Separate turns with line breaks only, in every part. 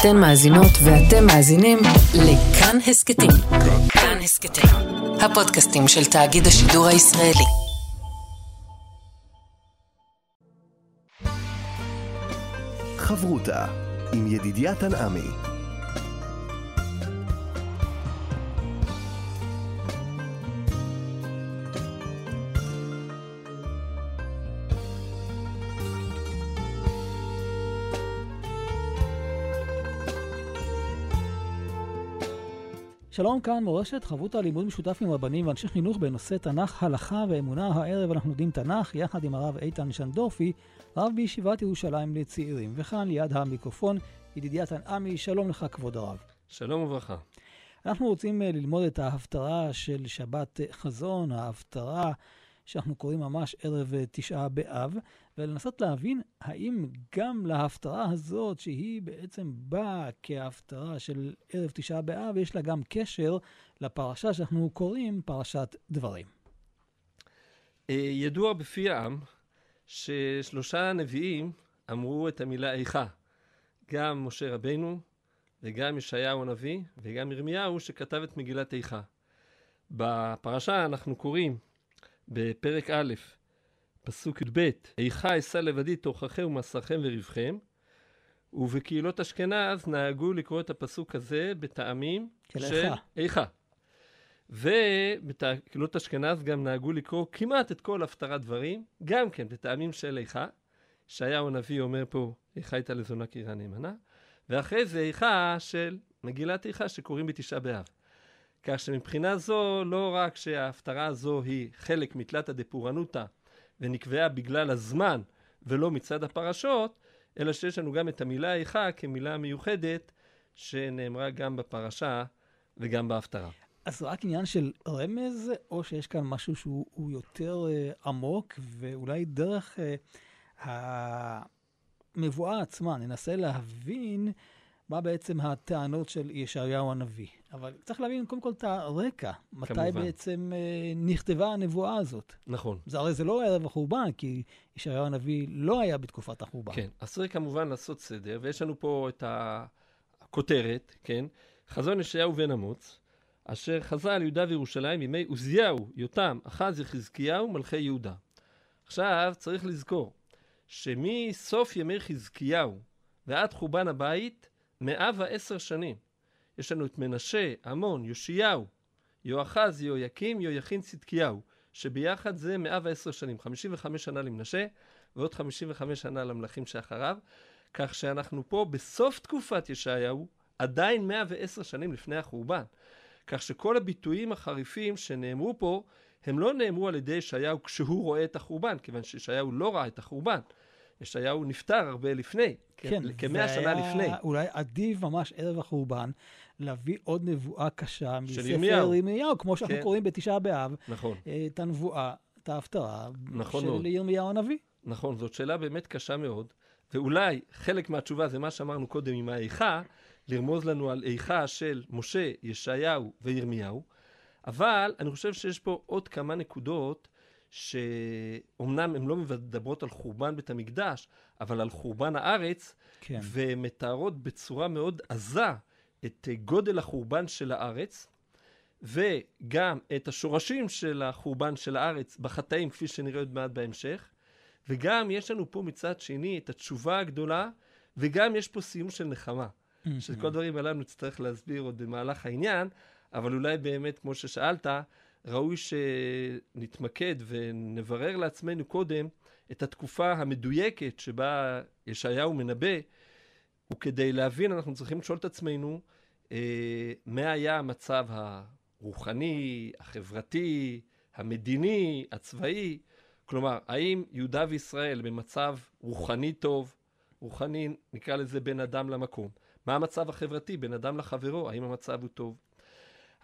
אתן מאזינות ואתם מאזינים לכאן הסכתים. כאן הסכתים, הפודקאסטים של תאגיד השידור הישראלי.
חברותה עם ידידיה תנעמי.
שלום, כאן מורשת, חברותא לימוד משותף עם רבנים ואנשי חינוך בנושא תנ"ך, הלכה ואמונה. הערב אנחנו לומדים תנ"ך יחד עם הרב איתן שנדורפי, רב בישיבת ירושלים לצעירים. וכאן ליד המיקרופון, ידידיה תנעמי, שלום לך כבוד הרב.
שלום וברכה.
אנחנו רוצים אה, ללמוד את ההפטרה של שבת אה, חזון, ההפטרה שאנחנו קוראים ממש ערב אה, תשעה באב, ולנסות להבין האם גם להפטרה הזאת, שהיא בעצם באה כהפטרה של ערב תשעה באב, יש לה גם קשר לפרשה שאנחנו קוראים פרשת דברים.
אה, ידוע בפי העם ששלושה נביאים אמרו את המילה איכה. גם משה רבנו, וגם ישעיהו הנביא, וגם ירמיהו שכתב את מגילת איכה. בפרשה אנחנו קוראים בפרק א', פסוק י"ב, איכה אשא לבדי תוככם ומסכם ורווחם, ובקהילות אשכנז נהגו לקרוא את הפסוק הזה בטעמים של איכה. ובקהילות אשכנז גם נהגו לקרוא כמעט את כל הפטרת דברים, גם כן בטעמים של איכה. ישעיהו הנביא אומר פה, איכה הייתה לזונה קרירה נאמנה, ואחרי זה איכה של מגילת איכה שקוראים בתשעה באב. כך שמבחינה זו, לא רק שההפטרה הזו היא חלק מתלתא דפורענותא ונקבעה בגלל הזמן ולא מצד הפרשות, אלא שיש לנו גם את המילה איכה כמילה מיוחדת שנאמרה גם בפרשה וגם בהפטרה.
אז רק עניין של רמז, או שיש כאן משהו שהוא יותר uh, עמוק, ואולי דרך uh, המבואה עצמה ננסה להבין מה בעצם הטענות של ישעיהו הנביא. אבל צריך להבין קודם כל את הרקע, מתי כמובן. בעצם אה, נכתבה הנבואה הזאת.
נכון.
זה הרי זה לא ערב החורבן, כי ישעיהו הנביא לא היה בתקופת החורבן.
כן, אז צריך כמובן לעשות סדר, ויש לנו פה את הכותרת, כן? חזון ישעיהו בן אמוץ, אשר חזה על יהודה וירושלים בימי עוזיהו, יותם, אחז יחזקיהו, מלכי יהודה. עכשיו צריך לזכור שמסוף ימי חזקיהו ועד חורבן הבית, מאה ועשר שנים. יש לנו את מנשה, עמון, יאשיהו, יואחז, יהויקים, יהויכין, צדקיהו, שביחד זה 110 שנים, 55 שנה למנשה ועוד 55 שנה למלכים שאחריו, כך שאנחנו פה בסוף תקופת ישעיהו, עדיין 110 שנים לפני החורבן. כך שכל הביטויים החריפים שנאמרו פה, הם לא נאמרו על ידי ישעיהו כשהוא רואה את החורבן, כיוון שישעיהו לא ראה את החורבן. ישעיהו נפטר הרבה לפני, כן, כמאה שנה לפני.
אולי עדיף ממש ערב החורבן להביא עוד נבואה קשה מספר ירמיהו, כמו שאנחנו כן. קוראים בתשעה באב.
נכון.
אה, את הנבואה, את ההפטרה
נכון
של מאוד. ירמיהו הנביא.
נכון, זאת שאלה באמת קשה מאוד, ואולי חלק מהתשובה זה מה שאמרנו קודם עם האיכה, לרמוז לנו על איכה של משה, ישעיהו וירמיהו, אבל אני חושב שיש פה עוד כמה נקודות שאומנם הן לא מדברות על חורבן בית המקדש, אבל על חורבן הארץ, כן. ומתארות בצורה מאוד עזה את גודל החורבן של הארץ, וגם את השורשים של החורבן של הארץ בחטאים, כפי שנראה עוד מעט בהמשך, וגם יש לנו פה מצד שני את התשובה הגדולה, וגם יש פה סיום של נחמה. Mm-hmm. שאת כל הדברים הללו נצטרך להסביר עוד במהלך העניין, אבל אולי באמת, כמו ששאלת, ראוי שנתמקד ונברר לעצמנו קודם את התקופה המדויקת שבה ישעיהו מנבא, וכדי להבין אנחנו צריכים לשאול את עצמנו אה, מה היה המצב הרוחני, החברתי, המדיני, הצבאי. כלומר, האם יהודה וישראל במצב רוחני טוב, רוחני נקרא לזה בין אדם למקום? מה המצב החברתי בין אדם לחברו? האם המצב הוא טוב?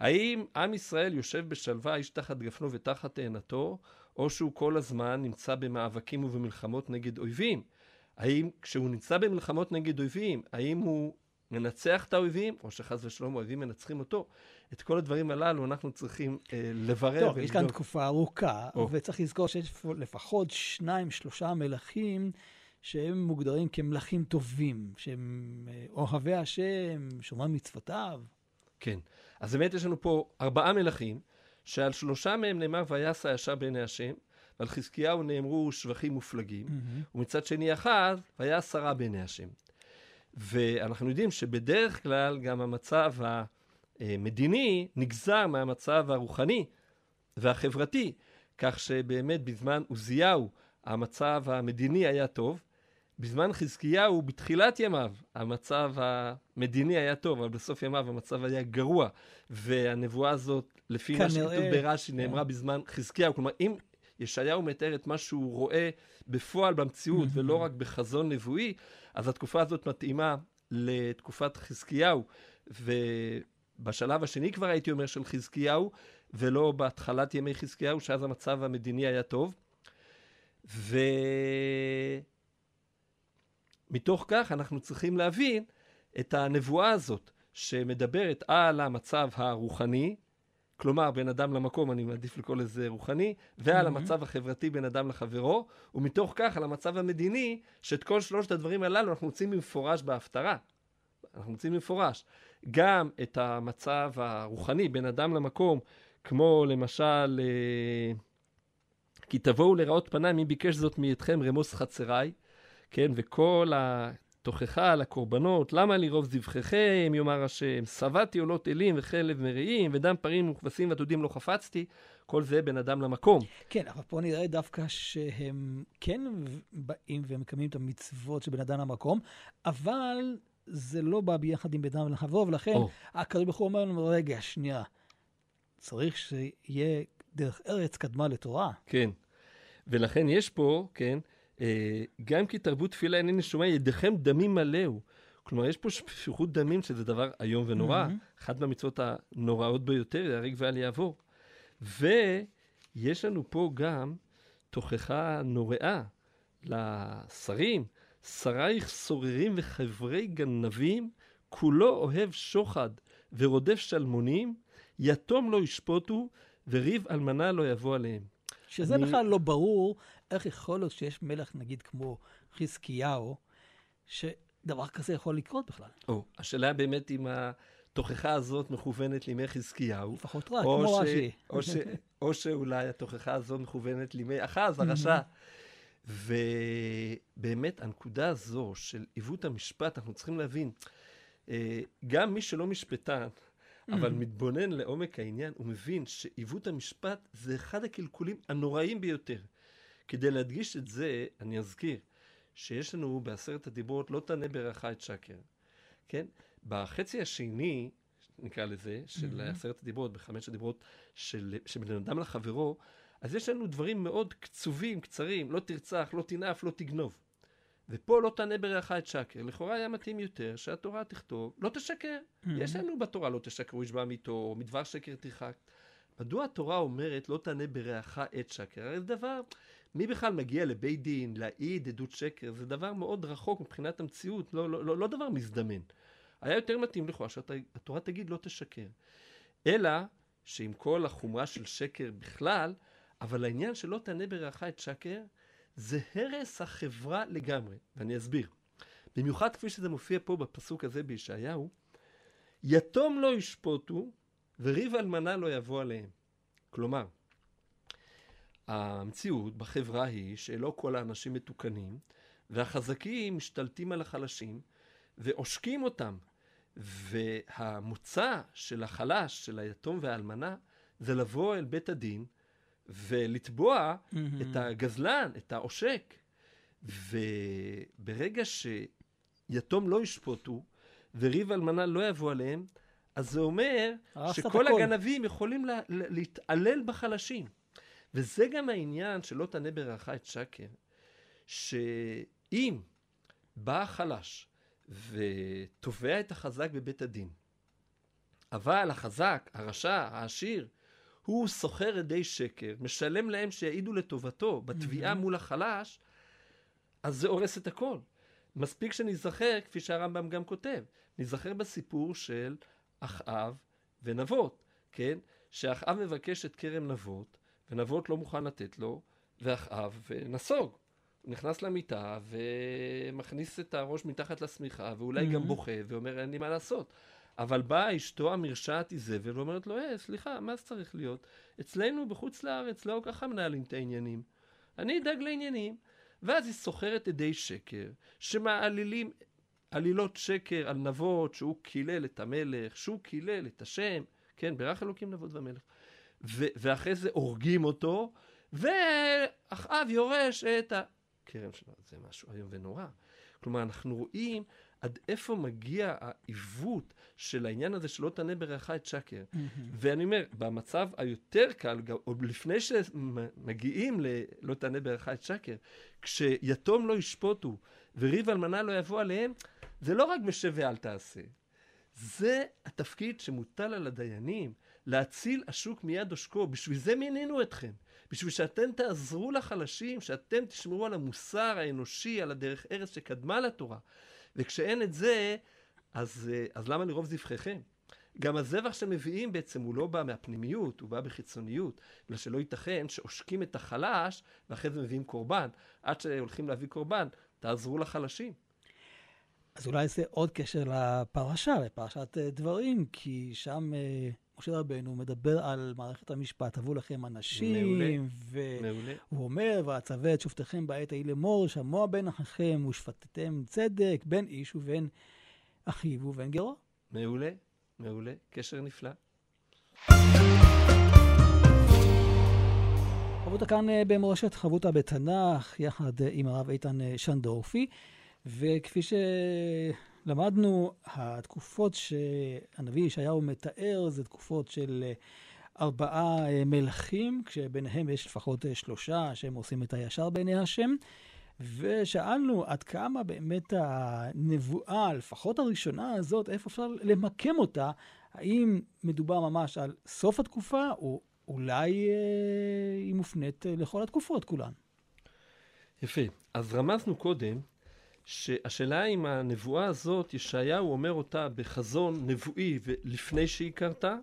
האם עם ישראל יושב בשלווה איש תחת גפנו ותחת תאנתו, או שהוא כל הזמן נמצא במאבקים ובמלחמות נגד אויבים? האם כשהוא נמצא במלחמות נגד אויבים, האם הוא מנצח את האויבים, או שחס ושלום האויבים מנצחים אותו? את כל הדברים הללו אנחנו צריכים אה, לברר
טוב, ולבדוק. יש כאן תקופה ארוכה, או. וצריך לזכור שיש לפחות שניים, שלושה מלכים שהם מוגדרים כמלכים טובים, שהם אה, אוהבי השם, שומרי מצוותיו.
כן. אז באמת יש לנו פה ארבעה מלכים, שעל שלושה מהם נאמר ויעש הישר בעיני השם, ועל חזקיהו נאמרו שבחים מופלגים,
Mm-hmm.
ומצד שני אחז ויעש הרע בעיני השם. ואנחנו יודעים שבדרך כלל גם המצב המדיני נגזר מהמצב הרוחני והחברתי, כך שבאמת בזמן עוזיהו המצב המדיני היה טוב, בזמן חזקיהו, בתחילת ימיו, המצב המדיני היה טוב, אבל בסוף ימיו המצב היה גרוע. והנבואה הזאת, לפי מה שכתוב ברש"י,
כן.
נאמרה בזמן חזקיהו. כלומר, אם ישעיהו מתאר את מה שהוא רואה בפועל במציאות. ולא רק בחזון נבואי, אז התקופה הזאת מתאימה לתקופת חזקיהו. ובשלב השני כבר הייתי אומר של חזקיהו, ולא בהתחלת ימי חזקיהו, שאז המצב המדיני היה טוב. ומתוך כך אנחנו צריכים להבין את הנבואה הזאת, שמדברת על המצב הרוחני, כלומר בין אדם למקום, אני מעדיף לקרוא לזה רוחני, ועל
Mhm.
המצב החברתי בין אדם לחברו, ומתוך כך על המצב המדיני, שאת כל שלושת הדברים הללו אנחנו מוצאים במפורש בהפטרה. אנחנו מוצאים במפורש גם את המצב הרוחני בין אדם למקום, כמו למשל, אה, כי תבואו לראות פניי, מי ביקש זאת מאתכם רמוס חצריי, כן, וכל התוכחה על הקורבנות, למה לי רוב זבחיכם, יאמר השם, שבעתי עולות אלים וחלב מרעים, ודם פרים וכבשים ועתודים לא חפצתי, כל זה בין אדם למקום.
כן, אבל פה נראה דווקא שהם כן באים ומקיימים את המצוות של בן אדם למקום, אבל זה לא בא ביחד עם בן אדם לחברו, ולכן. הקדוש ברוך הוא אומר לנו, רגע, שנייה, צריך שיהיה דרך ארץ קדמה לתורה.
כן. ולכן יש פה, כן, גם כי תרבו תפילה אינני שומע, ידיכם דמים מלאו. כלומר, יש פה שפיכות דמים, שזה דבר איום ונורא.
מהמם.
אחת מהמצוות הנוראות ביותר, ייהרג ואל יעבור. ויש לנו פה גם תוכחה נוראה לשרים, שרייך סוררים וחברי גנבים, כולו אוהב שוחד ורודף שלמונים, יתום לא ישפוטו, וריב אלמנה לא יבוא עליהם.
שזה
אני-
בכלל לא ברור איך יכול להיות שיש מלך, נגיד, כמו חזקיהו, שדבר כזה יכול לקרות בכלל.
או, השאלה באמת אם התוכחה הזאת מכוונת לימי חזקיהו,
לפחות רק,
או,
כמו
ש...
רש"י.
או, ש... או שאולי התוכחה הזאת מכוונת לימי אחז הרשע. ובאמת, הנקודה הזו של עיוות המשפט, אנחנו צריכים להבין, אה, גם מי שלא משפטן, אבל מתבונן לעומק העניין, הוא מבין שעיוות המשפט זה אחד הקלקולים הנוראים ביותר. כדי להדגיש את זה, אני אזכיר שיש לנו בעשרת הדיברות לא תענה ברכה את שקר. כן? בחצי השני, נקרא לזה, של
Mhm.
עשרת הדיברות, בחמש הדיברות של, של בן אדם לחברו, אז יש לנו דברים מאוד קצובים, קצרים, לא תרצח, לא תנאף, לא תגנוב. ופה לא תענה ברכה את שקר. לכאורה היה מתאים יותר שהתורה תכתוב, לא תשקר. יש לנו בתורה לא תשקרו, ישבע מיתו, או מדבר שקר תרחק. מדוע התורה אומרת לא תענה ברעך את שקר? הרי זה דבר, מי בכלל מגיע לבית דין, להעיד עדות שקר? זה דבר מאוד רחוק מבחינת המציאות, לא, לא, לא, לא דבר מזדמן. היה יותר מתאים לכאורה שהתורה תגיד לא תשקר. אלא שעם כל החומרה של שקר בכלל, אבל העניין שלא תענה ברעך את שקר, זה הרס החברה לגמרי, ואני אסביר. במיוחד כפי שזה מופיע פה בפסוק הזה בישעיהו, יתום לא ישפוטו וריב אלמנה לא יבוא עליהם. כלומר, המציאות בחברה היא שלא כל האנשים מתוקנים, והחזקים משתלטים על החלשים ועושקים אותם. והמוצא של החלש, של היתום והאלמנה, זה לבוא אל בית הדין ולתבוע את הגזלן, את העושק. וברגע שיתום לא ישפוטו וריב אלמנה לא יבוא עליהם, אז זה אומר שכל
הכל.
הגנבים יכולים לה, להתעלל בחלשים. וזה גם העניין שלא תענה ברעך את שקר, שאם בא החלש ותובע את החזק בבית הדין, אבל החזק, הרשע, העשיר, הוא סוחר עדי שקר, משלם להם שיעידו לטובתו בתביעה מול החלש, אז זה הורס את הכל. מספיק שניזכר, כפי שהרמב"ם גם כותב, ניזכר בסיפור של אחאב ונבות, כן? שאחאב מבקש את כרם נבות, ונבות לא מוכן לתת לו, ואחאב נסוג. נכנס למיטה ומכניס את הראש מתחת לשמיכה, ואולי גם
Mhm.
בוכה, ואומר, אין לי מה לעשות. אבל באה אשתו המרשעת איזבל ואומרת לו, אה, סליחה, מה זה צריך להיות? אצלנו בחוץ לארץ לא ככה מנהלים את העניינים. אני אדאג לעניינים. ואז היא סוחרת עדי שקר, שמעלילים עלילות שקר על נבות, שהוא קילל את המלך, שהוא קילל את השם, כן, ברך אלוקים נבות ומלך. ואחרי זה הורגים אותו, ואחאב יורש את הכרם שלו. זה משהו איום ונורא. כלומר, אנחנו רואים עד איפה מגיע העיוות של העניין הזה שלא תענה ברעך את שקר. ואני אומר, במצב היותר קל, גם עוד לפני שמגיעים ל"לא תענה ברעך את שקר", כשיתום לא ישפוטו וריב אלמנה לא יבוא עליהם, זה לא רק משב ואל תעשה. זה התפקיד שמוטל על הדיינים, להציל השוק מיד עושקו. בשביל זה מינינו אתכם. בשביל שאתם תעזרו לחלשים, שאתם תשמרו על המוסר האנושי, על הדרך ארץ שקדמה לתורה. וכשאין את זה, אז, אה, אז למה לרוב זבחיכם? גם הזבח שמביאים בעצם הוא לא בא מהפנימיות, הוא בא בחיצוניות. בגלל שלא ייתכן שעושקים את החלש, ואחרי זה מביאים קורבן. עד שהולכים להביא קורבן, תעזרו לחלשים.
אז אולי זה עוד קשר לפרשה, לפרשת אה, דברים, כי שם אה, משה רבנו מדבר על מערכת המשפט, הבו לכם אנשים. והוא. אומר, ואצווה את שופטיכם בעת ההיא לאמור, שמוע בין אחיכם ושפטתם צדק בין איש ובין אחיו ובין גרו.
מעולה. מעולה. קשר נפלא.
חברותה כאן אה, במורשת חברותה בתנ"ך, יחד אה, עם הרב איתן אה, שנדורפי, וכפי שלמדנו, התקופות שהנביא ישעיהו מתאר זה תקופות של אה, ארבעה אה, מלכים, כשביניהם יש לפחות אה, שלושה שהם עושים את הישר בעיני השם. ושאלנו עד כמה באמת הנבואה, לפחות הראשונה הזאת, איפה אפשר למקם אותה, האם מדובר ממש על סוף התקופה, או אולי אה, היא מופנית לכל התקופות כולן.
יפה. אז רמזנו קודם שהשאלה אם הנבואה הזאת, ישעיהו אומר אותה בחזון נבואי ולפני שהיא קרתה,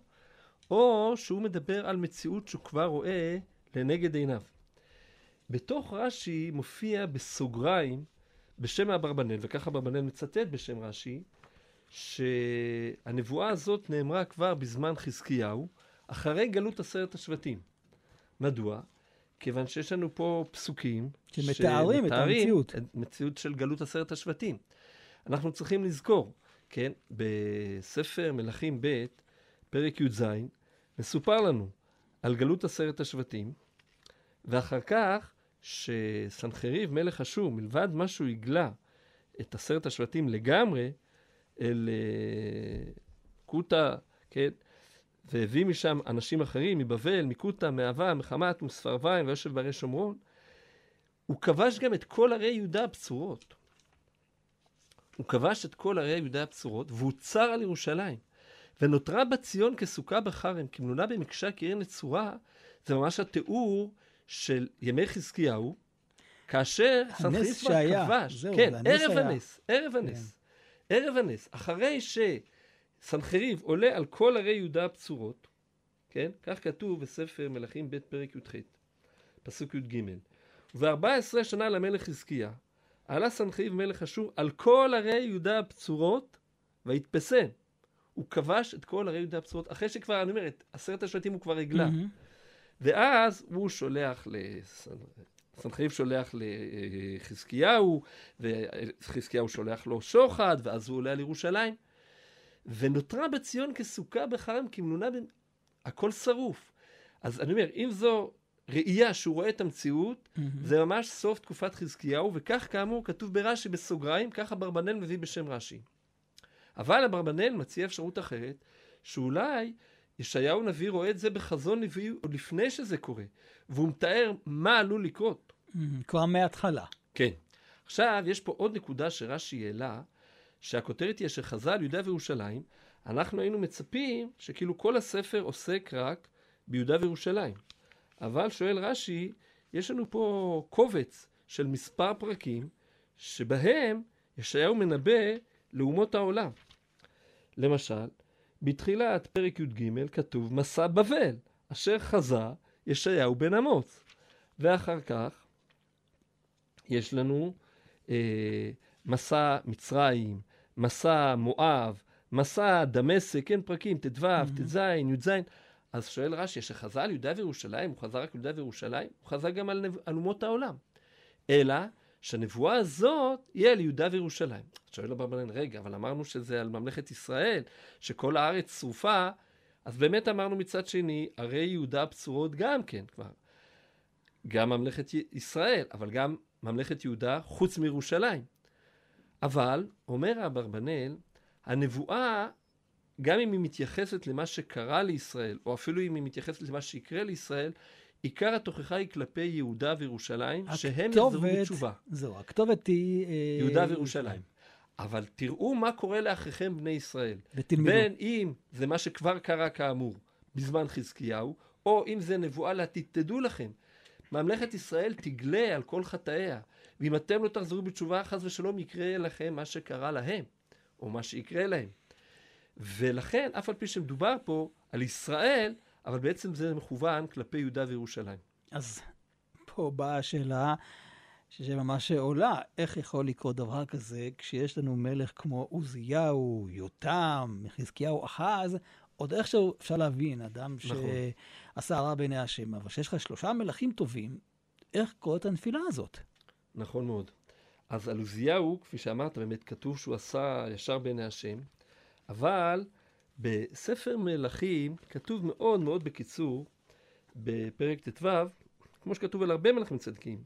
או שהוא מדבר על מציאות שהוא כבר רואה לנגד עיניו. בתוך רש"י מופיע בסוגריים בשם אברבנאל, וככה אברבנאל מצטט בשם רש"י, שהנבואה הזאת נאמרה כבר בזמן חזקיהו, אחרי גלות עשרת השבטים. מדוע? כיוון שיש לנו פה פסוקים
שמתארים את המציאות.
את מציאות של גלות עשרת השבטים. אנחנו צריכים לזכור, כן, בספר מלכים ב', פרק י"ז, מסופר לנו על גלות עשרת השבטים, ואחר כך שסנחריב מלך אשור, מלבד מה שהוא הגלה את עשרת השבטים לגמרי, אל אה, כותה, כן, והביא משם אנשים אחרים, מבבל, מכותה, מאהבה, מחמת, מספרביים, ויושב בערי שומרון, הוא כבש גם את כל ערי יהודה הבצורות. הוא כבש את כל ערי יהודה הבצורות, והוא צר על ירושלים. ונותרה בציון כסוכה בחרם, כמלונה במקשה כעיר נצורה, זה ממש התיאור של ימי חזקיהו, כאשר
שהיה,
כבש.
זהו,
כן, ערב
היה.
הנס, ערב הנס. ערב הנס. אחרי שסנחריב עולה על כל ערי יהודה הבצורות, כן? כך כתוב בספר מלכים ב' פרק י"ח, פסוק י"ג. ו-14 שנה למלך חזקיה, עלה סנחריב מלך אשור על כל ערי יהודה הבצורות, ויתפסם. הוא כבש את כל ערי יהודה הבצורות, אחרי שכבר, אני אומר, את עשרת השבטים הוא כבר הגלה.
מהמם.
ואז הוא שולח, לס- סנחריב שולח לחזקיהו, וחזקיהו שולח לו שוחד, ואז הוא עולה על ירושלים. ונותרה בציון כסוכה בחרם כמלונה, ב... הכל שרוף. אז אני אומר, אם זו ראייה שהוא רואה את המציאות,
מהמם.
זה ממש סוף תקופת חזקיהו, וכך כאמור כתוב ברש"י בסוגריים, כך אברבנאל מביא בשם רש"י. אבל אברבנאל מציע אפשרות אחרת, שאולי ישעיהו נביא רואה את זה בחזון נביאי עוד לפני שזה קורה, והוא מתאר מה עלול לקרות.
מהמם. כבר מההתחלה.
כן. עכשיו, יש פה עוד נקודה שרש"י העלה, שהכותרת היא אשר חזה על יהודה וירושלים, אנחנו היינו מצפים שכאילו כל הספר עוסק רק ביהודה וירושלים. אבל שואל רש"י, יש לנו פה קובץ של מספר פרקים, שבהם ישעיהו מנבא לאומות העולם. למשל, בתחילת פרק י"ג כתוב מסע בבל, אשר חזה ישעיהו בן אמוץ. ואחר כך יש לנו אה, מסע מצרים, מסע מואב, מסע דמשק, כן, פרקים ט"ו, ט"ז, י"ז. אז שואל רש"י, שחזר על יהודה וירושלים, הוא חזר רק על יהודה וירושלים? הוא חזר גם על, נב... על אומות העולם. אלא שהנבואה הזאת יהיה על יהודה וירושלים. שואל אברבנאל, רגע, אבל אמרנו שזה על ממלכת ישראל, שכל הארץ שרופה, אז באמת אמרנו מצד שני, הרי יהודה בצורות גם כן כבר. גם ממלכת ישראל, אבל גם ממלכת יהודה חוץ מירושלים. אבל, אומר אברבנאל, הנבואה, גם אם היא מתייחסת למה שקרה לישראל, או אפילו אם היא מתייחסת למה שיקרה לישראל, עיקר התוכחה היא כלפי יהודה וירושלים, שהם יחזרו בתשובה.
זהו, הכתובת היא...
יהודה וירושלים. אבל תראו מה קורה לאחיכם בני ישראל.
ותלמדו.
בין אם זה מה שכבר קרה כאמור בזמן חזקיהו, או אם זה נבואה לעתיד, תדעו לכם, ממלכת ישראל תגלה על כל חטאיה, ואם אתם לא תחזרו בתשובה, חס ושלום יקרה לכם מה שקרה להם, או מה שיקרה להם. ולכן, אף על פי שמדובר פה על ישראל, אבל בעצם זה מכוון כלפי יהודה וירושלים.
אז פה באה השאלה שממש עולה, איך יכול לקרות דבר כזה כשיש לנו מלך כמו עוזיהו, יותם, חזקיהו, אחז, עוד איכשהו אפשר להבין, אדם
נכון.
שעשה רע בעיני השם, אבל כשיש לך שלושה מלכים טובים, איך קורית הנפילה הזאת?
נכון מאוד. אז על עוזיהו, כפי שאמרת, באמת כתוב שהוא עשה ישר בעיני השם, אבל בספר מלכים כתוב מאוד מאוד בקיצור, בפרק ט"ו, כמו שכתוב על הרבה מלכים צדקים,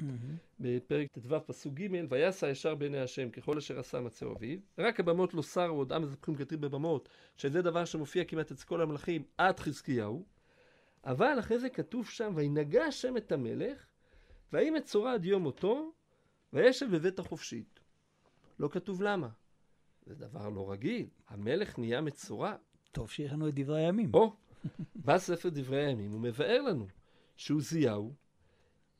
בפרק ט"ו פסוק ג' ויעשה ישר בעיני השם ככל אשר עשה מצאו אביו. רק הבמות לא שר ועוד עם מזבחים כתיב בבמות שזה דבר שמופיע כמעט אצל כל המלכים עד חזקיהו. אבל אחרי זה כתוב שם וינגע השם את המלך ויהי מצורע עד יום מותו וישב בבית החופשית לא כתוב למה זה דבר לא רגיל המלך נהיה מצורע
טוב שיש לנו את דברי הימים.
או, בא ספר דברי הימים, הוא מבאר לנו שעוזיהו,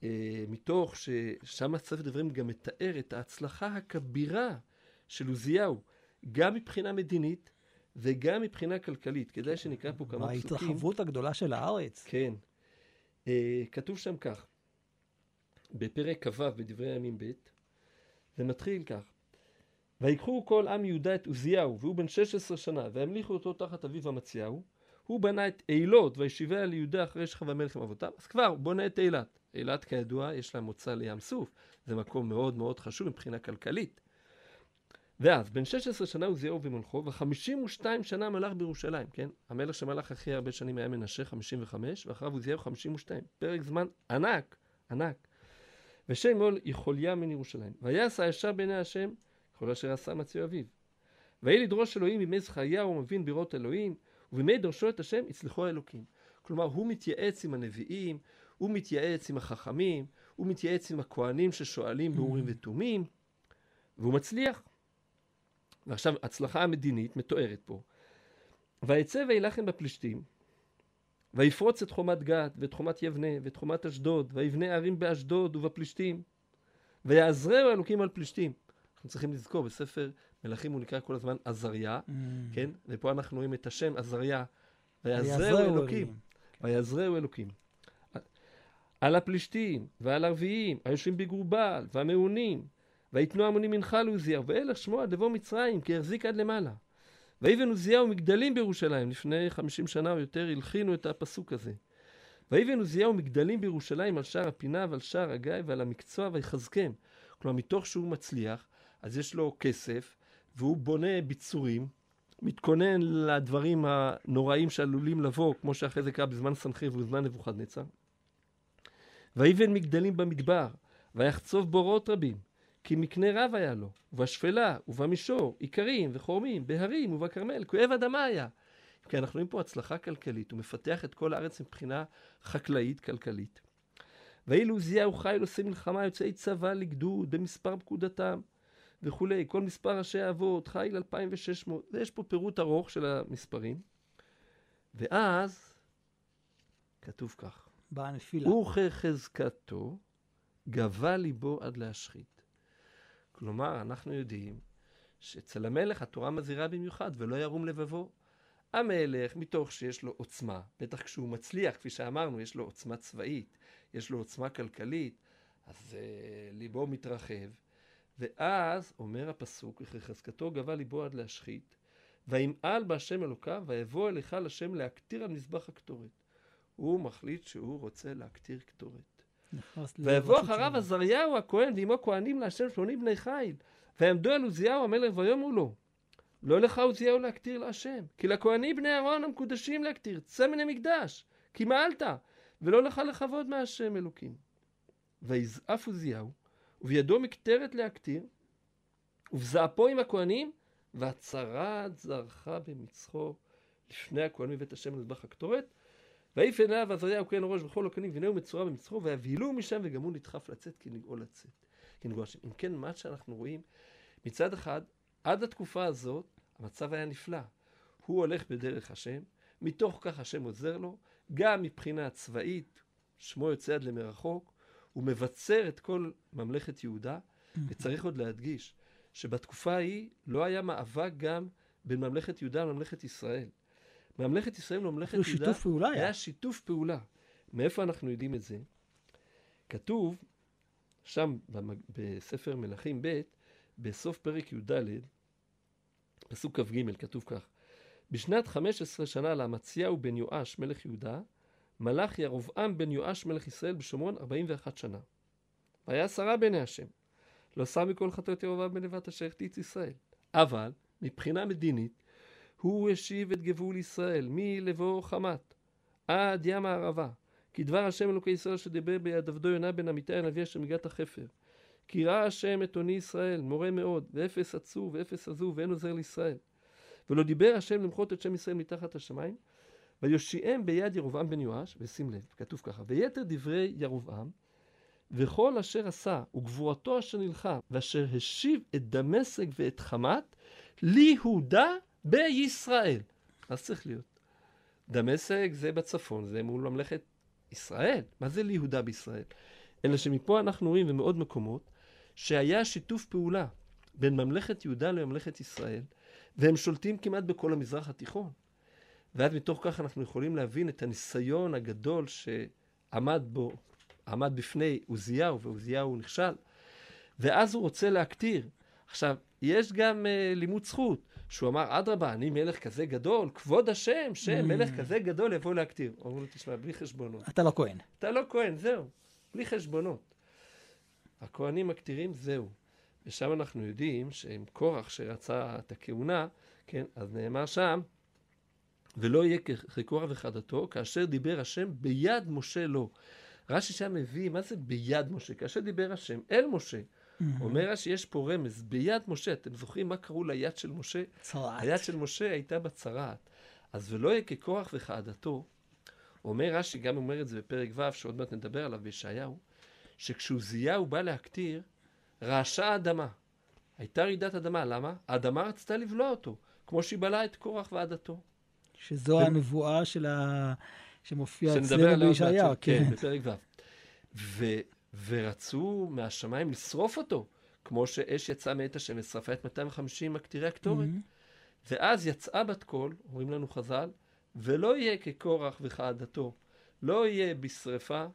אה, מתוך ששם ספר דברים גם מתאר את ההצלחה הכבירה של עוזיהו, גם מבחינה מדינית וגם מבחינה כלכלית. כדאי שנקרא פה כמה פסוקים.
ההתרחבות הגדולה של הארץ.
כן. אה, כתוב שם כך, בפרק כ"ו בדברי הימים ב', זה מתחיל כך: ויקחו כל עם יהודה את עוזיהו, והוא בן 16 שנה, והמליכו אותו תחת אביו אמציהו. הוא בנה את אילות, וישיביה ליהודה אחרי שכב המלך עם אבותיו. אז כבר, בונה את אילת. אילת, כידוע, יש לה מוצא לים סוף. זה מקום מאוד מאוד חשוב מבחינה כלכלית. ואז, בן 16 שנה עוזיהו במלכו, ו-52 שנה מלך בירושלים, כן? המלך שמלך הכי הרבה שנים היה מנשה, 55, ואחריו עוזיהו 52. פרק זמן ענק, ענק. ושם מול יכוליה מן ירושלים. ויעש הישר בעיני השם, כל אשר עשה מצוי אביו. ויהי לדרוש אלוהים בימי זכריה ומבין בירות אלוהים, ובימי דרשו את השם יצלחו האלוקים. כלומר, הוא מתייעץ עם הנביאים, הוא מתייעץ עם החכמים, הוא מתייעץ עם הכהנים ששואלים באורים ותומים, והוא מצליח. ועכשיו, הצלחה המדינית מתוארת פה. ויצא וילחם בפלישתים, ויפרוץ את חומת גת, ואת חומת יבנה, ואת חומת אשדוד, ויבנה ערים באשדוד ובפלישתים, ויעזרהו האלוקים על פלישתים. אנחנו צריכים לזכור, בספר מלכים הוא נקרא כל הזמן עזריה, כן? ופה אנחנו רואים את השם עזריה, ויעזרהו אלוקים, ויעזרהו אלוקים. על הפלישתים ועל ערביים, היושבים בגורבל, והמעונים, ויתנו המונים מנחה לעוזיהו, ואלך שמו עד לבוא מצרים, כי החזיק עד למעלה. ויבן עוזיהו מגדלים בירושלים, לפני חמישים שנה או יותר הלחינו את הפסוק הזה. ויבן עוזיהו מגדלים בירושלים על שער הפינה ועל שער הגיא ועל המקצוע ויחזקם. כלומר, מתוך שהוא מצליח, אז יש לו כסף, והוא בונה ביצורים, מתכונן לדברים הנוראים שעלולים לבוא, כמו שאחרי זה קרה בזמן סנחריב ובזמן נבוכדנצר. ויבן מגדלים במדבר, ויחצוב בורות רבים, כי מקנה רב היה לו, ובשפלה, ובמישור, איכרים וחורמים, בהרים ובכרמל, כואב אדמה היה. כי אנחנו רואים פה הצלחה כלכלית, הוא מפתח את כל הארץ מבחינה חקלאית כלכלית. ואילו עוזיהו חיל עושה מלחמה יוצאי צבא לגדוד במספר פקודתם וכולי, כל מספר ראשי האבות, חיל 2600, ויש פה פירוט ארוך של המספרים. ואז כתוב כך,
באה הנפילה.
וכחזקתו גבה ליבו עד להשחית. כלומר, אנחנו יודעים שאצל המלך התורה מזהירה במיוחד, ולא ירום לבבו. המלך, מתוך שיש לו עוצמה, בטח כשהוא מצליח, כפי שאמרנו, יש לו עוצמה צבאית, יש לו עוצמה כלכלית, אז אה, ליבו מתרחב, ואז אומר הפסוק, וכחזקתו גבה ליבו עד להשחית, וימעל בהשם אלוקיו, ויבוא אל היכל השם להקטיר על מזבח הקטורת. הוא מחליט שהוא רוצה להקטיר קטורת. ויבוא אחריו. עזריהו הכהן ועמו כהנים להשם שמונים בני חיל. ויעמדו על עוזיהו המלך ויאמרו לו, לא לך עוזיהו להקטיר להשם, כי לכהנים בני אהרון המקודשים להקטיר, צא מן המקדש, כי מעלת, ולא לך לכבוד מהשם אלוקים. ויזעף עוזיהו, ובידו מקטרת להקטיר, ובזעפו עם הכהנים, והצרת זרחה במצחו לפני הכהנים בבית השם למזבח הקטורת, ויפן אליו עזריהו כהן ראש וכל הכהנים והנהו מצורע במצחו, ויבהילוהו משם וגם הוא נדחף לצאת כי נגאו לצאת. כי נגאו השם. אם כן, מה שאנחנו רואים, מצד אחד, עד התקופה הזאת, המצב היה נפלא. הוא הולך בדרך השם, מתוך כך השם עוזר לו, גם מבחינה צבאית, שמו יוצא עד למרחוק, הוא מבצר את כל ממלכת יהודה, וצריך עוד להדגיש שבתקופה ההיא לא היה מאבק גם בין ממלכת יהודה לממלכת ישראל. ממלכת ישראל וממלכת יהודה
שיתוף פעולה היה.
היה שיתוף פעולה. מאיפה אנחנו יודעים את זה? כתוב שם. בספר מלכים ב', בסוף פרק י"ד, פסוק כ"ג, כתוב כך: בשנת 15 שנה לאמציהו בן יואש מלך יהודה, מלך ירבעם בן יואש מלך ישראל בשומרון 41 שנה. והיה שרה בעיני השם. לא שם מכל חטאות ירבעם בן נבט אשר החטיץ ישראל. אבל מבחינה מדינית, הוא השיב את גבול ישראל מלבוא חמת עד ים הערבה. כי דבר השם אלוקי ישראל שדיבר ביד עבדו יונה בן אמיתי הנביא אשר מגת החפר. כי ראה השם את עוני ישראל, מורה מאוד, ואפס עצוב ואפס עזוב, ואין עוזר לישראל. ולא דיבר השם למחות את שם ישראל מתחת השמיים, ויושיעם ביד ירבעם בן יואש, ושים לב, כתוב ככה, ויתר דברי ירבעם, וכל אשר עשה, וגבורתו אשר נלחם, ואשר השיב את דמשק ואת חמת, ליהודה בישראל. אז צריך להיות. דמשק זה בצפון, זה מול ממלכת ישראל. מה זה ליהודה בישראל? אלא שמפה אנחנו רואים במאוד מקומות שהיה שיתוף פעולה בין ממלכת יהודה לממלכת ישראל, והם שולטים כמעט בכל המזרח התיכון. ואז מתוך כך אנחנו יכולים להבין את הניסיון הגדול שעמד בו, עמד בפני עוזיהו, ועוזיהו נכשל, ואז הוא רוצה להקטיר. עכשיו, יש גם uh, לימוד זכות, שהוא אמר, אדרבה, אני מלך כזה גדול, כבוד השם, שם,
Mm.
מלך כזה גדול יבוא להקטיר. אמרו לו, תשמע, בלי חשבונות.
אתה לא כהן.
אתה לא כהן, זהו, בלי חשבונות. הכהנים מקטירים, זהו. ושם אנחנו יודעים שעם קורח שרצה את הכהונה, כן, אז נאמר שם, ולא יהיה כקורח וחדתו, כאשר דיבר השם ביד משה לו. רש"י שם מביא, מה זה ביד משה? כאשר דיבר השם אל משה. אומר רש"י, יש פה רמז, ביד משה. אתם זוכרים מה קראו ליד של משה?
צרעת.
היד של משה הייתה בצרעת. אז ולא יהיה כקורח וכעדתו. אומר רש"י, גם אומר את זה בפרק ו', שעוד מעט נדבר עליו בישעיהו, שכשעוזיהו בא להקטיר, רעשה האדמה. הייתה רעידת אדמה, למה? האדמה רצתה לבלוע אותו, כמו שהיא בלעה את קורח ועדתו.
שזו
ו-
הנבואה של ה... שמופיעה אצלנו בישעיהו.
כן,
כן.
בפרק ו'. ורצו מהשמיים לשרוף אותו, כמו שאש יצאה מאת השם ושרפה את 250 מקטירי הקטורת.
מהמם.
ואז יצאה בת קול, אומרים לנו חז"ל, ולא יהיה כקורח וכעדתו, לא יהיה בשרפה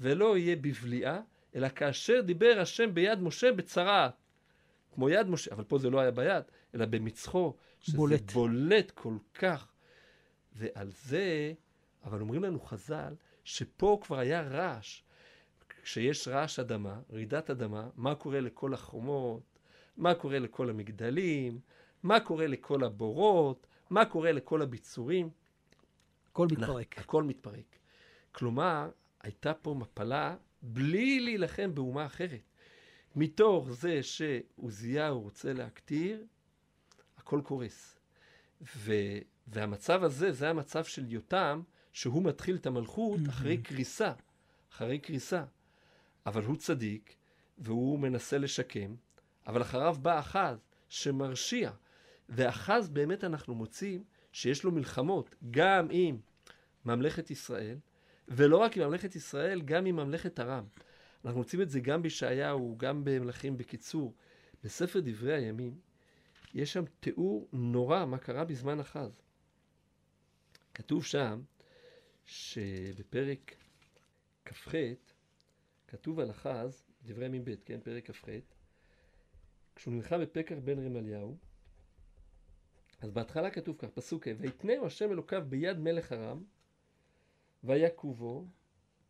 ולא יהיה בבליעה, אלא כאשר דיבר השם ביד משה בצרעת. כמו יד משה, אבל פה זה לא היה ביד, אלא במצחו, שזה
בולט.
בולט כל כך. ועל זה, אבל אומרים לנו חז"ל, שפה כבר היה רעש. כשיש רעש אדמה, רעידת אדמה, מה קורה לכל החומות, מה קורה לכל המגדלים, מה קורה לכל הבורות, מה קורה לכל הביצורים.
הכל מתפרק.
הכל מתפרק. כלומר, הייתה פה מפלה בלי להילחם באומה אחרת. מתוך זה שעוזיהו רוצה להקטיר, הכל קורס. ו, והמצב הזה, זה המצב של יותם, שהוא מתחיל את המלכות אחרי קריסה. אחרי קריסה. אבל הוא צדיק, והוא מנסה לשקם, אבל אחריו בא אחז, שמרשיע. ואחז באמת אנחנו מוצאים שיש לו מלחמות, גם עם ממלכת ישראל, ולא רק עם ממלכת ישראל, גם עם ממלכת ארם. אנחנו מוצאים את זה גם בישעיהו, גם במלכים בקיצור. בספר דברי הימים, יש שם תיאור נורא מה קרה בזמן אחז. כתוב שם שבפרק כ"ח, כתוב על אחז, דברי ימים ב', כן, פרק כ"ח, כשהוא נלחם בפקר בן רמליהו, אז בהתחלה כתוב כך, פסוק ה', ויתנהו השם אלוקיו ביד מלך ארם, ויכובו,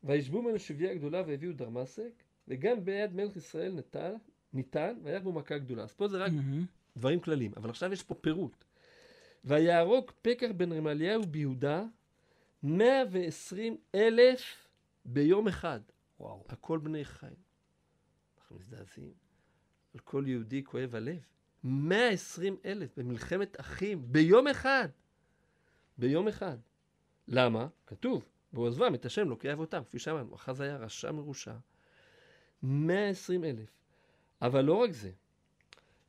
וישבו ממנו שבייה גדולה והביאו דרמסק, וגם ביד מלך ישראל נטל, ניתן, והיה בו מכה גדולה. אז פה זה רק
מהמם.
דברים כלליים, אבל עכשיו יש פה פירוט. ויהרוג פקר בן רמליהו ביהודה 120 אלף ביום אחד.
וואו.
הכל בני חיים. אנחנו מזדעזעים. על כל יהודי כואב הלב. 120 אלף במלחמת אחים ביום אחד. ביום אחד. למה? כתוב, ועוזבם את השם לוקי אבותם, כפי שאמרנו, אחז היה רשע מרושע. 120 אלף. אבל לא רק זה,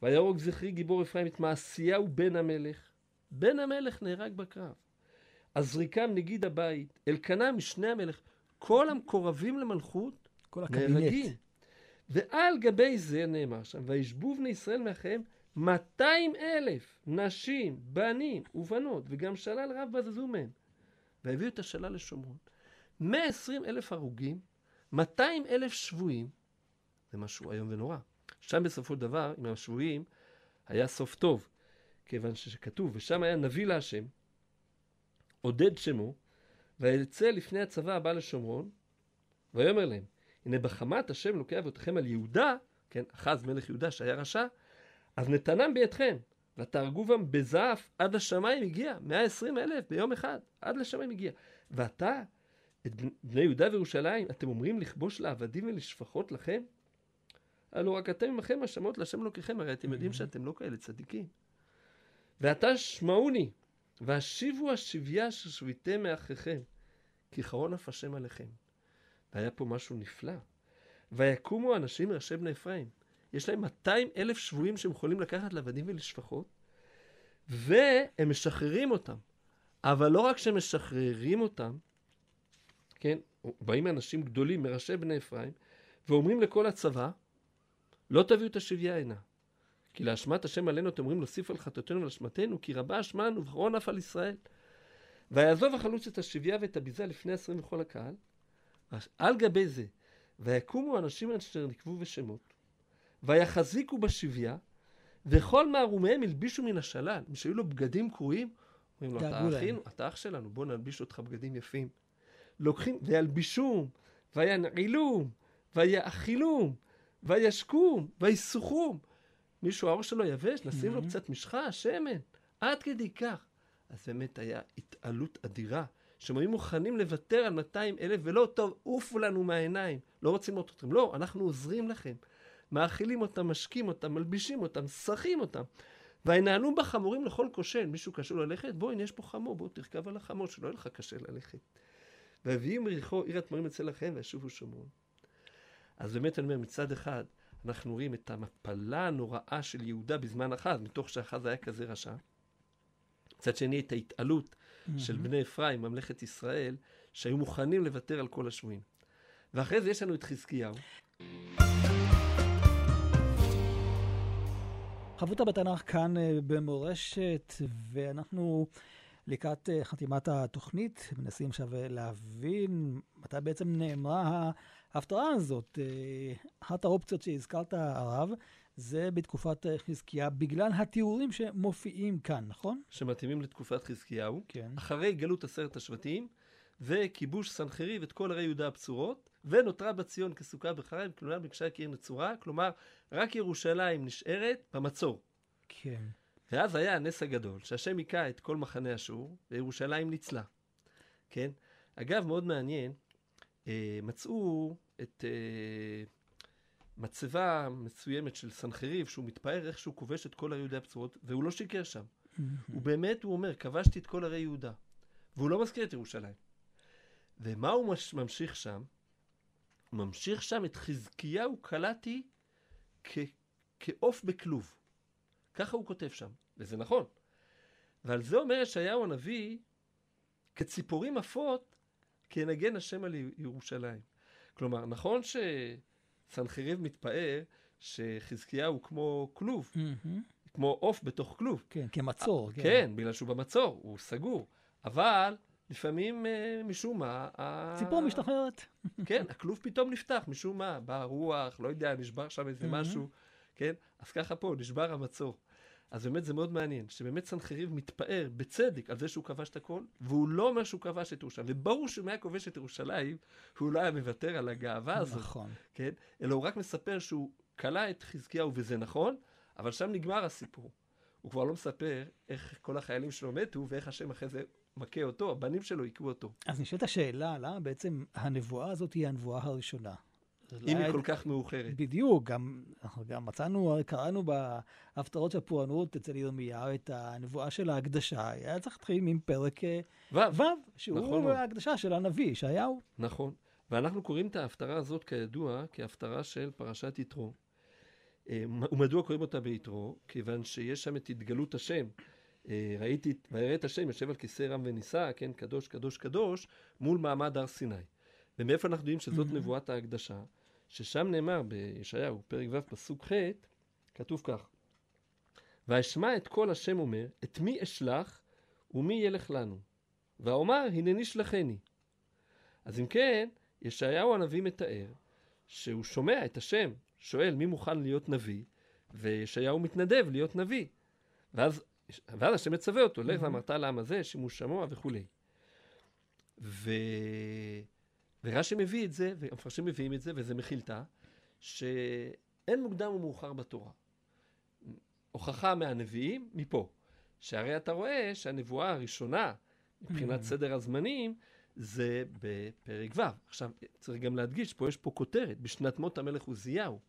ויהרוג זכרי גיבור אפרים את מעשיהו בן המלך. בן המלך נהרג בקרב. עזריקם נגיד הבית, אלקנה משנה המלך, כל המקורבים למלכות
כל
נהרגים.
הקבינט.
ועל גבי זה נאמר שם, וישבו בני ישראל מאחיהם 200 אלף נשים, בנים ובנות, וגם שלל רב בזזו מהם. והביאו את השלל לשומרון. 120 אלף הרוגים, 200 אלף שבויים, זה משהו איום ונורא. שם בסופו של דבר, עם השבויים, היה סוף טוב, כיוון שכתוב, ושם היה נביא להשם, עודד שמו, ויצא לפני הצבא הבא לשומרון, ויאמר להם, הנה בחמת השם לוקח אבותיכם על יהודה, כן, אחז מלך יהודה שהיה רשע, אז נתנם בידכם, ותהרגו בם בזעף עד השמיים הגיע, 120 אלף ביום אחד, עד לשמיים הגיע. ועתה, את בני- בני יהודה וירושלים, אתם אומרים לכבוש לעבדים ולשפחות לכם? הלא רק אתם עמכם האשמות להשם אלוקיכם, הרי אתם יודעים שאתם לא כאלה צדיקים. ועתה שמעוני, והשיבו השביה אשר שביתם מאחיכם, כי חרון אף השם עליכם. והיה פה משהו נפלא. ויקומו אנשים מראשי בני אפרים. יש להם 200 אלף שבויים שהם יכולים לקחת לעבדים ולשפחות, והם משחררים אותם. אבל לא רק שהם משחררים אותם, כן, באים אנשים גדולים מראשי בני אפרים, ואומרים לכל הצבא, לא תביאו את השביה הנה. כי להשמת השם עלינו אתם אומרים להוסיף על חטאותינו ולאשמתנו, כי רבה אשמנו וחרון אף על ישראל. ויעזוב החלוץ את השביה ואת הביזה לפני עשרים וכל הקהל, על גבי זה, ויקומו אנשים אשר נקבו בשמות, ויחזיקו בשביה, וכל מערומיהם הלבישו מן השלל, מי שהיו לו בגדים קרועים, אומרים לו, אתה. אחינו, אתה אח שלנו, בוא נלביש אותך בגדים יפים. לוקחים, וילבישום, וינעילום, ויאכילום, וישקום, ויסוחום. מישהו העור שלו יבש, נשים לו
Mhm.
קצת משחה, שמן, עד כדי כך. אז באמת היה התעלות אדירה, שהם היו מוכנים לוותר על 200 אלף, ולא, טוב, עופו לנו מהעיניים, לא רוצים לראות אתכם. לא, אנחנו עוזרים לכם. מאכילים אותם, משקים אותם, מלבישים אותם, שחים אותם. וינעלו בחמורים לכל כושל. מישהו קשור ללכת? בוא, הנה יש פה חמור, בוא תרכב על החמור, שלא יהיה לך קשה ללכת. והביאו מריחו עיר התמרים אצל לכם, וישובו שומרון. אז באמת אני אומר, מצד אחד, אנחנו רואים את המפלה הנוראה של יהודה בזמן אחז, מתוך שאחז היה כזה רשע. מצד שני, את ההתעלות של בני אפרים, ממלכת ישראל, שהיו מוכנים לוותר על כל השבויים. ואחרי זה יש לנו את חזקיהו.
חבותה בתנ"ך כאן אה, במורשת, ואנחנו לקראת אה, חתימת התוכנית, מנסים עכשיו אה, להבין מתי בעצם נאמרה ההפטרה הזאת. אה, אחת האופציות שהזכרת, הרב, זה בתקופת חזקיה, בגלל התיאורים שמופיעים כאן, נכון?
שמתאימים לתקופת חזקיהו,
כן.
אחרי גלות עשרת השבטים, וכיבוש סנחריב את כל ערי יהודה הבצורות, ונותרה בציון כסוכה בחריים, כלומר ביקשה כעיר נצורה, כלומר רק ירושלים נשארת במצור.
כן.
ואז היה הנס הגדול, שהשם היכה את כל מחנה אשור, וירושלים ניצלה. כן? אגב, מאוד מעניין, אה, מצאו את אה, מצבה מסוימת של סנחריב, שהוא מתפאר איך שהוא כובש את כל ערי יהודה הבצורות, והוא לא שיקר שם. הוא באמת, הוא אומר, כבשתי את כל ערי יהודה. והוא לא מזכיר את ירושלים. ומה הוא מש- ממשיך שם? הוא ממשיך שם את חזקיהו קלעתי כ- כעוף בכלוב. ככה הוא כותב שם, וזה נכון. ועל זה אומר ישעיהו הנביא, כציפורים עפות, כי ינגן השם על ירושלים. כלומר, נכון שסנחריב מתפאר שחזקיהו הוא כמו כלוב,
מהמם.
כמו עוף בתוך כלוב.
כן, כמצור.
כן, בגלל שהוא במצור, הוא סגור. אבל לפעמים, אה, משום מה... ה-
ציפור משתחררת.
כן, הכלוב פתאום נפתח, משום מה, באה רוח, לא יודע, נשבר שם איזה
מהמם.
משהו, כן? אז ככה פה, נשבר המצור. אז באמת זה מאוד מעניין, שבאמת סנחריב מתפאר בצדק על זה שהוא כבש את הכל, והוא לא אומר שהוא כבש את ירושלים. וברור שאם היה כובש את ירושלים, הוא לא היה מוותר על הגאווה הזאת,
נכון.
כן? אלא הוא רק מספר שהוא כלא את חזקיהו, וזה נכון, אבל שם נגמר הסיפור. הוא כבר לא מספר איך כל החיילים שלו מתו, ואיך השם אחרי זה מכה אותו, הבנים שלו הכו אותו.
אז נשאלת השאלה, למה בעצם הנבואה הזאת היא הנבואה הראשונה?
אם היא כל כך מאוחרת.
בדיוק, גם, אנחנו גם מצאנו, קראנו בהפטרות של הפורענות אצל ירמיהו את הנבואה של ההקדשה, היה צריך להתחיל עם פרק אה,
ו',
ו', שהוא
נכון מאוד.
ההקדשה של הנביא, ישעיהו.
נכון. ואנחנו קוראים את ההפטרה הזאת, כידוע, כהפטרה של פרשת יתרו. אה, ומדוע קוראים אותה ביתרו? כיוון שיש שם את התגלות השם. אה, ראיתי, ויראה את השם יושב על כיסא רם ונישא, כן, קדוש, קדוש, קדוש, מול מעמד הר סיני. ומאיפה אנחנו יודעים שזאת. נבואת ההקדשה? ששם נאמר בישעיהו, פרק ו', פסוק ח', כתוב כך: ואשמע את כל השם אומר, את מי אשלח ומי ילך לנו? ואומר, הנני שלחני. אז אם כן, ישעיהו הנביא מתאר שהוא שומע את השם, שואל מי מוכן להיות נביא, וישעיהו מתנדב להיות נביא. ואז, ואז השם מצווה אותו, לך ואמרת לעם הזה, שימוש שמוע וכולי. ו... ורש"י מביא את זה, והמפרשים מביאים את זה, וזה מחילתה, שאין מוקדם ומאוחר בתורה. הוכחה מהנביאים, מפה. שהרי אתה רואה שהנבואה הראשונה, מבחינת
Mm.
סדר הזמנים, זה בפרק ו'. עכשיו, צריך גם להדגיש, פה יש פה כותרת, בשנת מות המלך עוזיהו.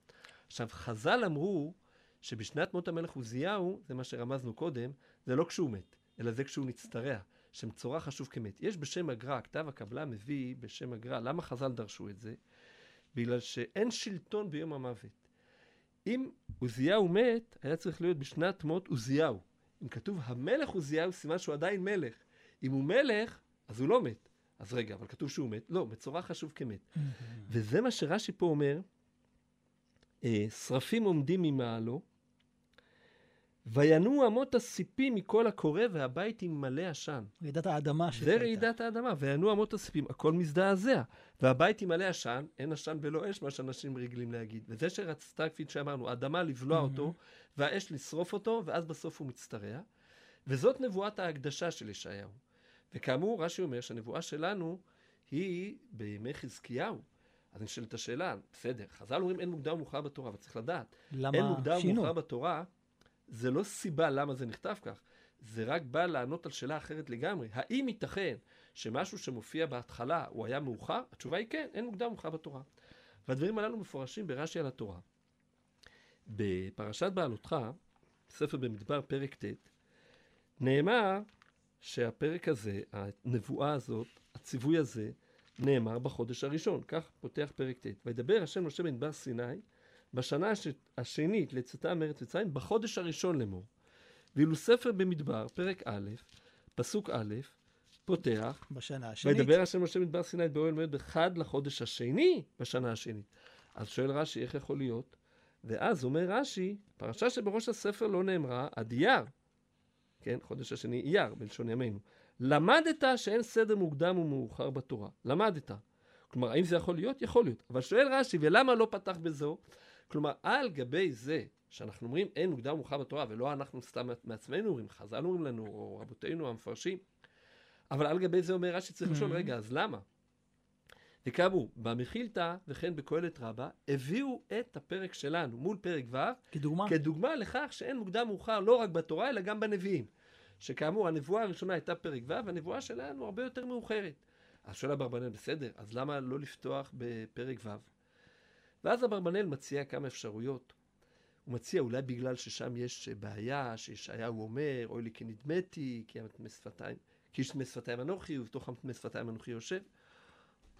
עכשיו, חז"ל אמרו שבשנת מות המלך עוזיהו, זה מה שרמזנו קודם, זה לא כשהוא מת, אלא זה כשהוא נצטרע, שמצורע חשוב כמת. יש בשם הגר"א, כתב הקבלה מביא בשם הגר"א, למה חז"ל דרשו את זה? בגלל שאין שלטון ביום המוות. אם עוזיהו מת, היה צריך להיות בשנת מות עוזיהו. אם כתוב המלך עוזיהו, סימן שהוא עדיין מלך. אם הוא מלך, אז הוא לא מת. אז רגע, אבל כתוב שהוא מת? לא, מצורע חשוב כמת. וזה מה שרש"י פה אומר, אה, שרפים עומדים ממעלו, וינועו אמות הסיפים מכל הקורא והבית עם מלא עשן.
רעידת האדמה
זה
שהייתה.
רעידת האדמה, וינועו אמות הסיפים, הכל מזדעזע. והבית עם מלא עשן, אין עשן ולא אש, מה שאנשים רגילים להגיד. וזה שרצתה, כפי שאמרנו, האדמה לבלוע אותו, והאש לשרוף אותו, ואז בסוף הוא מצטרע. וזאת נבואת ההקדשה של ישעיהו. וכאמור, רש"י אומר שהנבואה שלנו היא בימי חזקיהו. אז נשאלת השאלה, בסדר, חז"ל אומרים אין מוקדם ומאוחר בתורה, אבל צריך לדעת,
למה
אין מוקדם? ומאוחר בתורה, זה לא סיבה למה זה נכתב כך, זה רק בא לענות על שאלה אחרת לגמרי. האם ייתכן שמשהו שמופיע בהתחלה הוא היה מאוחר? התשובה היא כן, אין מוקדם ומאוחר בתורה. והדברים הללו מפורשים ברש"י על התורה. בפרשת בעלותך, ספר במדבר, פרק ט', נאמר שהפרק הזה, הנבואה הזאת, הציווי הזה, נאמר בחודש הראשון. כך פותח פרק ט'. וידבר השם משה במדבר סיני בשנה הש... השנית לצאתה מארץ מצרים, בחודש הראשון לאמור. ואילו ספר במדבר, פרק א', פסוק א', פותח,
בשנה השנית.
וידבר השם משה במדבר סיני באוהל מועד בחד לחודש השני בשנה השנית. אז שואל רש"י, איך יכול להיות? ואז אומר רש"י, פרשה שבראש הספר לא נאמרה עד אייר. כן, חודש השני אייר, בלשון ימינו. למדת שאין סדר מוקדם ומאוחר בתורה. למדת. כלומר, האם זה יכול להיות? יכול להיות. אבל שואל רש"י, ולמה לא פתח בזו? כלומר, על גבי זה שאנחנו אומרים אין מוקדם ומאוחר בתורה, ולא אנחנו סתם מעצמנו אומרים, חז"ל אומרים לנו, או רבותינו המפרשים, אבל על גבי זה אומר רש"י, צריך לשאול, רגע, אז למה? וכאמור, במחילתא וכן בקהלת רבה, הביאו את הפרק שלנו מול פרק ו'
כדוגמה.
כדוגמה לכך שאין מוקדם מאוחר לא רק בתורה, אלא גם בנביאים. שכאמור, הנבואה הראשונה הייתה פרק ו', והנבואה שלנו הרבה יותר מאוחרת. אז שואל אברבנאל, בסדר, אז למה לא לפתוח בפרק ו'? ואז אברבנאל מציע כמה אפשרויות. הוא מציע אולי בגלל ששם יש בעיה, שישעיהו אומר, אוי לי כי נדמתי, כי המטמא שפתיים, כי איש טמא שפתיים אנוכי, ובתוך המטמא שפתיים אנוכי יושב.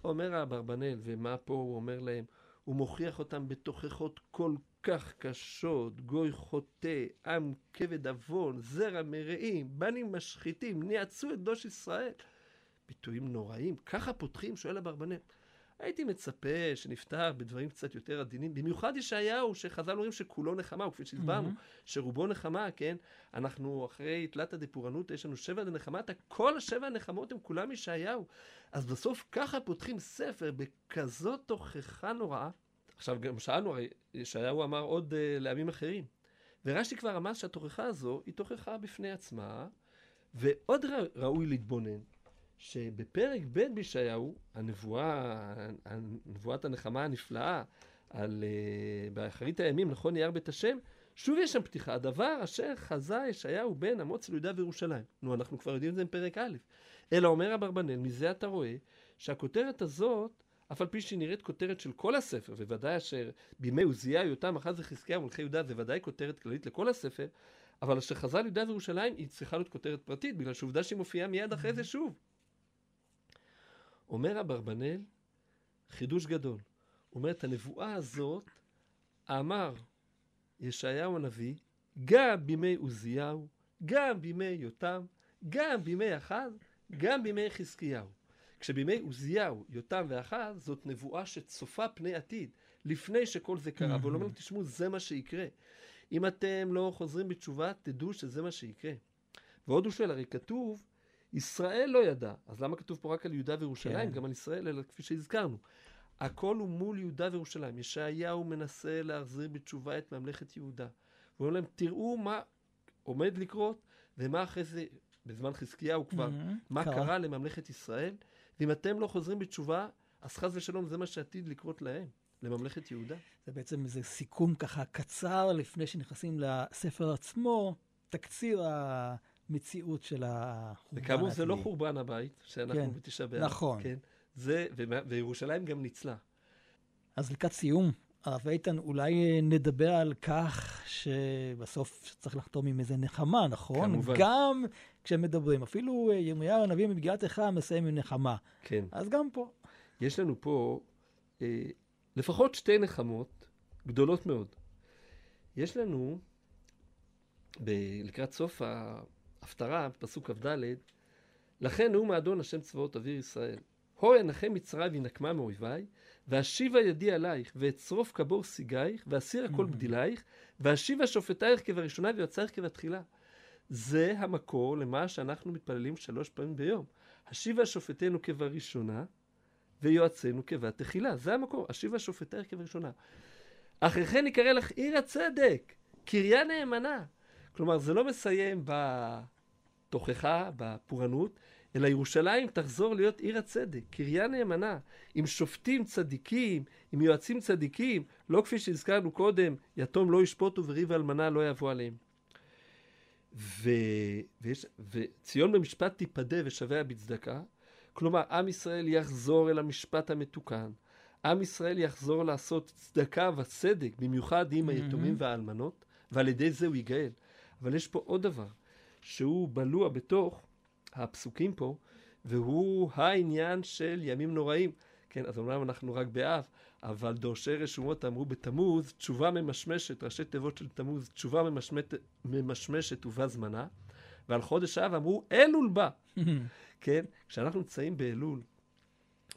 אומר אברבנאל, ומה פה הוא אומר להם? הוא מוכיח אותם בתוכחות כל כך קשות, גוי חוטא, עם כבד עוון, זרע מרעים, בנים משחיתים, ניאצו את קדוש ישראל. ביטויים נוראים, ככה פותחים, שואל אברבנאל. הייתי מצפה שנפתח בדברים קצת יותר עדינים, במיוחד ישעיהו, שחז"ל אומרים שכולו נחמה, וכפי שהסברנו,
Mm-hmm.
שרובו נחמה, כן? אנחנו אחרי תלתא דפורענות, יש לנו שבע דנחמתא, כל השבע הנחמות הם כולם ישעיהו. אז בסוף ככה פותחים ספר בכזאת תוכחה נוראה. עכשיו, גם שאלנו, הרי ישעיהו אמר עוד uh, לעמים אחרים. ורש"י כבר אמר שהתוכחה הזו היא תוכחה בפני עצמה, ועוד ראוי להתבונן, שבפרק ב' בישעיהו, הנבואה, נבואת הנחמה הנפלאה, על uh, באחרית הימים, נכון יער בית השם, שוב יש שם פתיחה, הדבר אשר חזה ישעיהו בן אמוץ ליהודה וירושלים. נו, אנחנו כבר יודעים את זה בפרק א'. אלא אומר אברבנאל, מזה אתה רואה שהכותרת הזאת, אף על פי שהיא נראית כותרת של כל הספר, וודאי אשר בימי עוזיה, יותם, אחז וחזקיה ומלכי יהודה, זה ודאי כותרת כללית לכל הספר, אבל אשר חזה ליהודה וירושלים, היא צריכה להיות כותרת פרטית, בגלל שעובדה שהיא מופיעה מיד אחרי זה שוב. אומר אברבנאל, חידוש גדול. הוא אומר, את הנבואה הזאת אמר ישעיהו הנביא, גם בימי עוזיהו, גם בימי יותם, גם בימי אחז, גם בימי חזקיהו. כשבימי עוזיהו, יותם ואחז, זאת נבואה שצופה פני עתיד, לפני שכל זה קרה. והוא אומר, תשמעו, זה מה שיקרה. אם אתם לא חוזרים בתשובה, תדעו שזה מה שיקרה. ועוד הוא שואל, הרי כתוב, ישראל לא ידע. אז למה כתוב פה רק על יהודה וירושלים?
כן.
גם על ישראל, אלא כפי שהזכרנו. הכל הוא מול יהודה וירושלים. ישעיהו מנסה להחזיר בתשובה את ממלכת יהודה. הוא אומר להם, תראו מה עומד לקרות, ומה אחרי זה, בזמן חזקיהו כבר,
מהמם,
מה
קרה.
קרה לממלכת ישראל, ואם אתם לא חוזרים בתשובה, אז חס ושלום זה מה שעתיד לקרות להם, לממלכת יהודה.
זה בעצם איזה סיכום ככה קצר לפני שנכנסים לספר עצמו, תקציר המציאות של החורבן
וכאמור, זה לא. חורבן הבית, שאנחנו
כן,
בתשעה באב.
נכון.
כן, זה, וירושלים גם ניצלה.
אז לקראת סיום, הרב איתן, אולי נדבר על כך שבסוף צריך לחתום עם איזה נחמה, נכון?
כמובן.
גם כשמדברים. אפילו אה, ירמיהו הנביא במגילת איכה מסיים עם נחמה.
כן.
אז גם פה.
יש לנו פה אה, לפחות שתי נחמות גדולות מאוד. יש לנו, ב- לקראת סוף ההפטרה, פסוק כ"ד, לכן נאום האדון השם צבאות אוויר ישראל. הו ינחם מצרים וינקמה מאויבי, ואשיבה ידי עלייך, ואצרוף כבור סיגייך, ואסיר הכל בדילייך, ואשיבה שופטייך כבראשונה ויועצייך כבתחילה. זה המקור למה שאנחנו מתפללים שלוש פעמים ביום. השיבה שופטנו כבראשונה, ויועצינו כבת תחילה. זה המקור, השיבה שופטייך כבראשונה. אחרי כן יקרא לך עיר הצדק, קריה נאמנה. כלומר, זה לא מסיים בתוכחה, בפורענות, אלא ירושלים תחזור להיות עיר הצדק, קריה נאמנה, עם שופטים צדיקים, עם יועצים צדיקים, לא כפי שהזכרנו קודם, יתום לא ישפוטו וריב אלמנה לא יבוא עליהם. ו... ויש... וציון במשפט תיפדה ושביה בצדקה, כלומר, עם ישראל יחזור אל המשפט המתוקן. עם ישראל יחזור לעשות צדקה וצדק, במיוחד עם היתומים והאלמנות, ועל ידי זה הוא ייגאל. אבל יש פה עוד דבר, שהוא בלוע בתוך הפסוקים פה, והוא העניין של ימים נוראים. כן, אז אומנם אנחנו רק באב, אבל דורשי רשומות אמרו בתמוז, תשובה ממשמשת, ראשי תיבות של תמוז, תשובה ממשמשת, ממשמשת ובא זמנה, ועל חודש אב אמרו אלול בא. כן? כשאנחנו נמצאים באלול,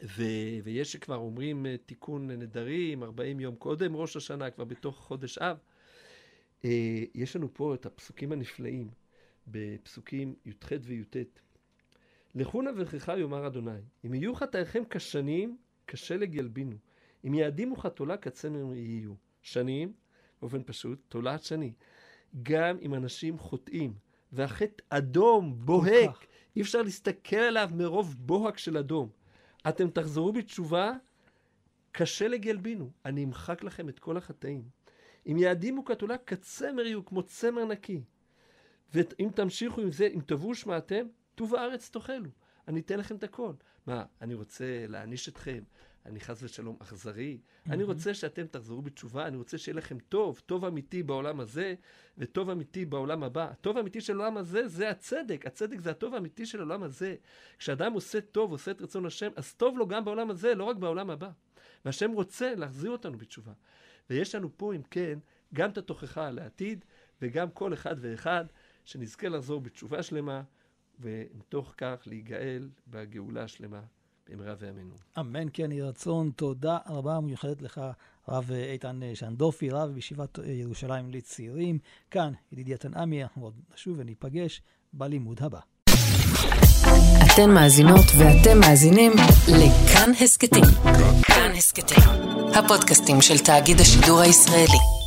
ו- ויש שכבר אומרים אה, תיקון נדרים, 40 יום קודם ראש השנה, כבר בתוך חודש אב, אה, יש לנו פה את הפסוקים הנפלאים, בפסוקים י"ח וי"ט. לכו נא וכחה יאמר אדוני, אם יהיו חטאיכם כשנים, כשלג ילבינו. אם יעדימו חתולה כצמר יהיו. שנים, באופן פשוט, תולעת שני. גם אם אנשים חוטאים, והחטא אדום, בוהק. אי אפשר להסתכל עליו מרוב בוהק של אדום. אתם תחזרו בתשובה, כשלג ילבינו. אני אמחק לכם את כל החטאים. אם יעדימו כתולה, כצמר יהיו, כמו צמר נקי. ואם תמשיכו עם זה, אם תבואו שמעתם, טוב הארץ תאכלו. אני אתן לכם את הכל. מה, אני רוצה להעניש אתכם? אני חס ושלום אכזרי? אני רוצה שאתם תחזרו בתשובה, אני רוצה שיהיה לכם טוב, טוב אמיתי בעולם הזה, וטוב אמיתי בעולם הבא. הטוב האמיתי של העולם הזה זה הצדק. הצדק זה הטוב האמיתי של העולם הזה. כשאדם עושה טוב, עושה את רצון השם, אז טוב לו גם בעולם הזה, לא רק בעולם הבא. והשם רוצה להחזיר אותנו בתשובה. ויש לנו פה, אם כן, גם את התוכחה לעתיד, וגם כל אחד ואחד שנזכה לחזור בתשובה שלמה, ומתוך כך להיגאל בגאולה השלמה במהרה בימינו.
אמן כן יהי רצון. תודה רבה מיוחדת לך, הרב איתן שנדופי, רב בישיבת ירושלים לצעירים. כאן, ידידי תנעמי, אנחנו עוד נשוב וניפגש בלימוד הבא.
אתן מאזינות ואתם מאזינים לכאן הסכתים. כאן הסכתים, הפודקאסטים של תאגיד השידור הישראלי.